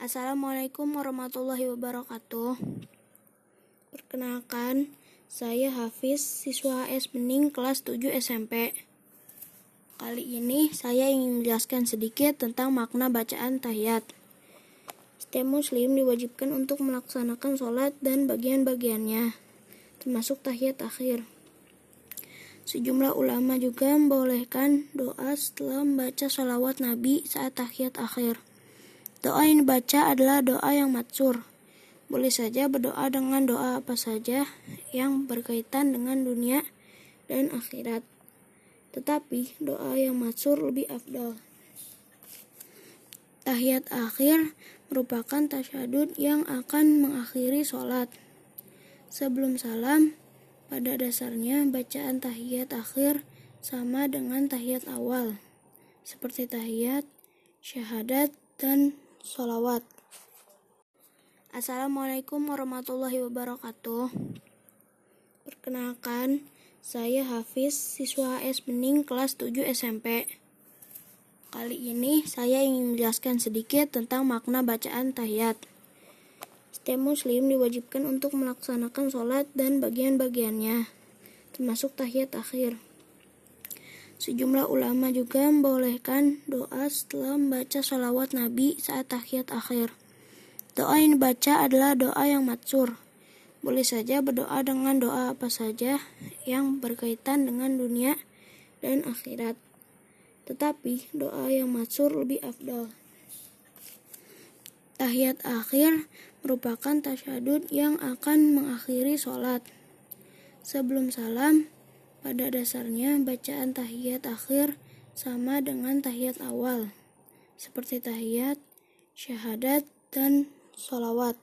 Assalamualaikum warahmatullahi wabarakatuh. Perkenalkan, saya Hafiz, siswa HS Bening kelas 7 SMP. Kali ini saya ingin menjelaskan sedikit tentang makna bacaan tahiyat. Setiap muslim diwajibkan untuk melaksanakan sholat dan bagian-bagiannya, termasuk tahiyat akhir. Sejumlah ulama juga membolehkan doa setelah membaca sholawat Nabi saat tahiyat akhir. Doa yang dibaca adalah doa yang matsur. Boleh saja berdoa dengan doa apa saja yang berkaitan dengan dunia dan akhirat. Tetapi doa yang matsur lebih afdal. Tahiyat akhir merupakan tasyadud yang akan mengakhiri sholat. Sebelum salam, pada dasarnya bacaan tahiyat akhir sama dengan tahiyat awal, seperti tahiyat, syahadat, dan Salawat. Assalamualaikum warahmatullahi wabarakatuh. Perkenalkan, saya Hafiz, siswa HS Bening kelas 7 SMP. Kali ini saya ingin menjelaskan sedikit tentang makna bacaan tahiyat. Setiap muslim diwajibkan untuk melaksanakan sholat dan bagian-bagiannya, termasuk tahiyat akhir. Sejumlah ulama juga membolehkan doa setelah membaca sholawat Nabi saat tahiyat akhir. Doa yang dibaca adalah doa yang matsur. Boleh saja berdoa dengan doa apa saja yang berkaitan dengan dunia dan akhirat. Tetapi doa yang matsur lebih afdal. Tahiyat akhir merupakan tasyadud yang akan mengakhiri sholat. Sebelum salam, pada dasarnya, bacaan tahiyat akhir sama dengan tahiyat awal, seperti tahiyat, syahadat, dan sholawat.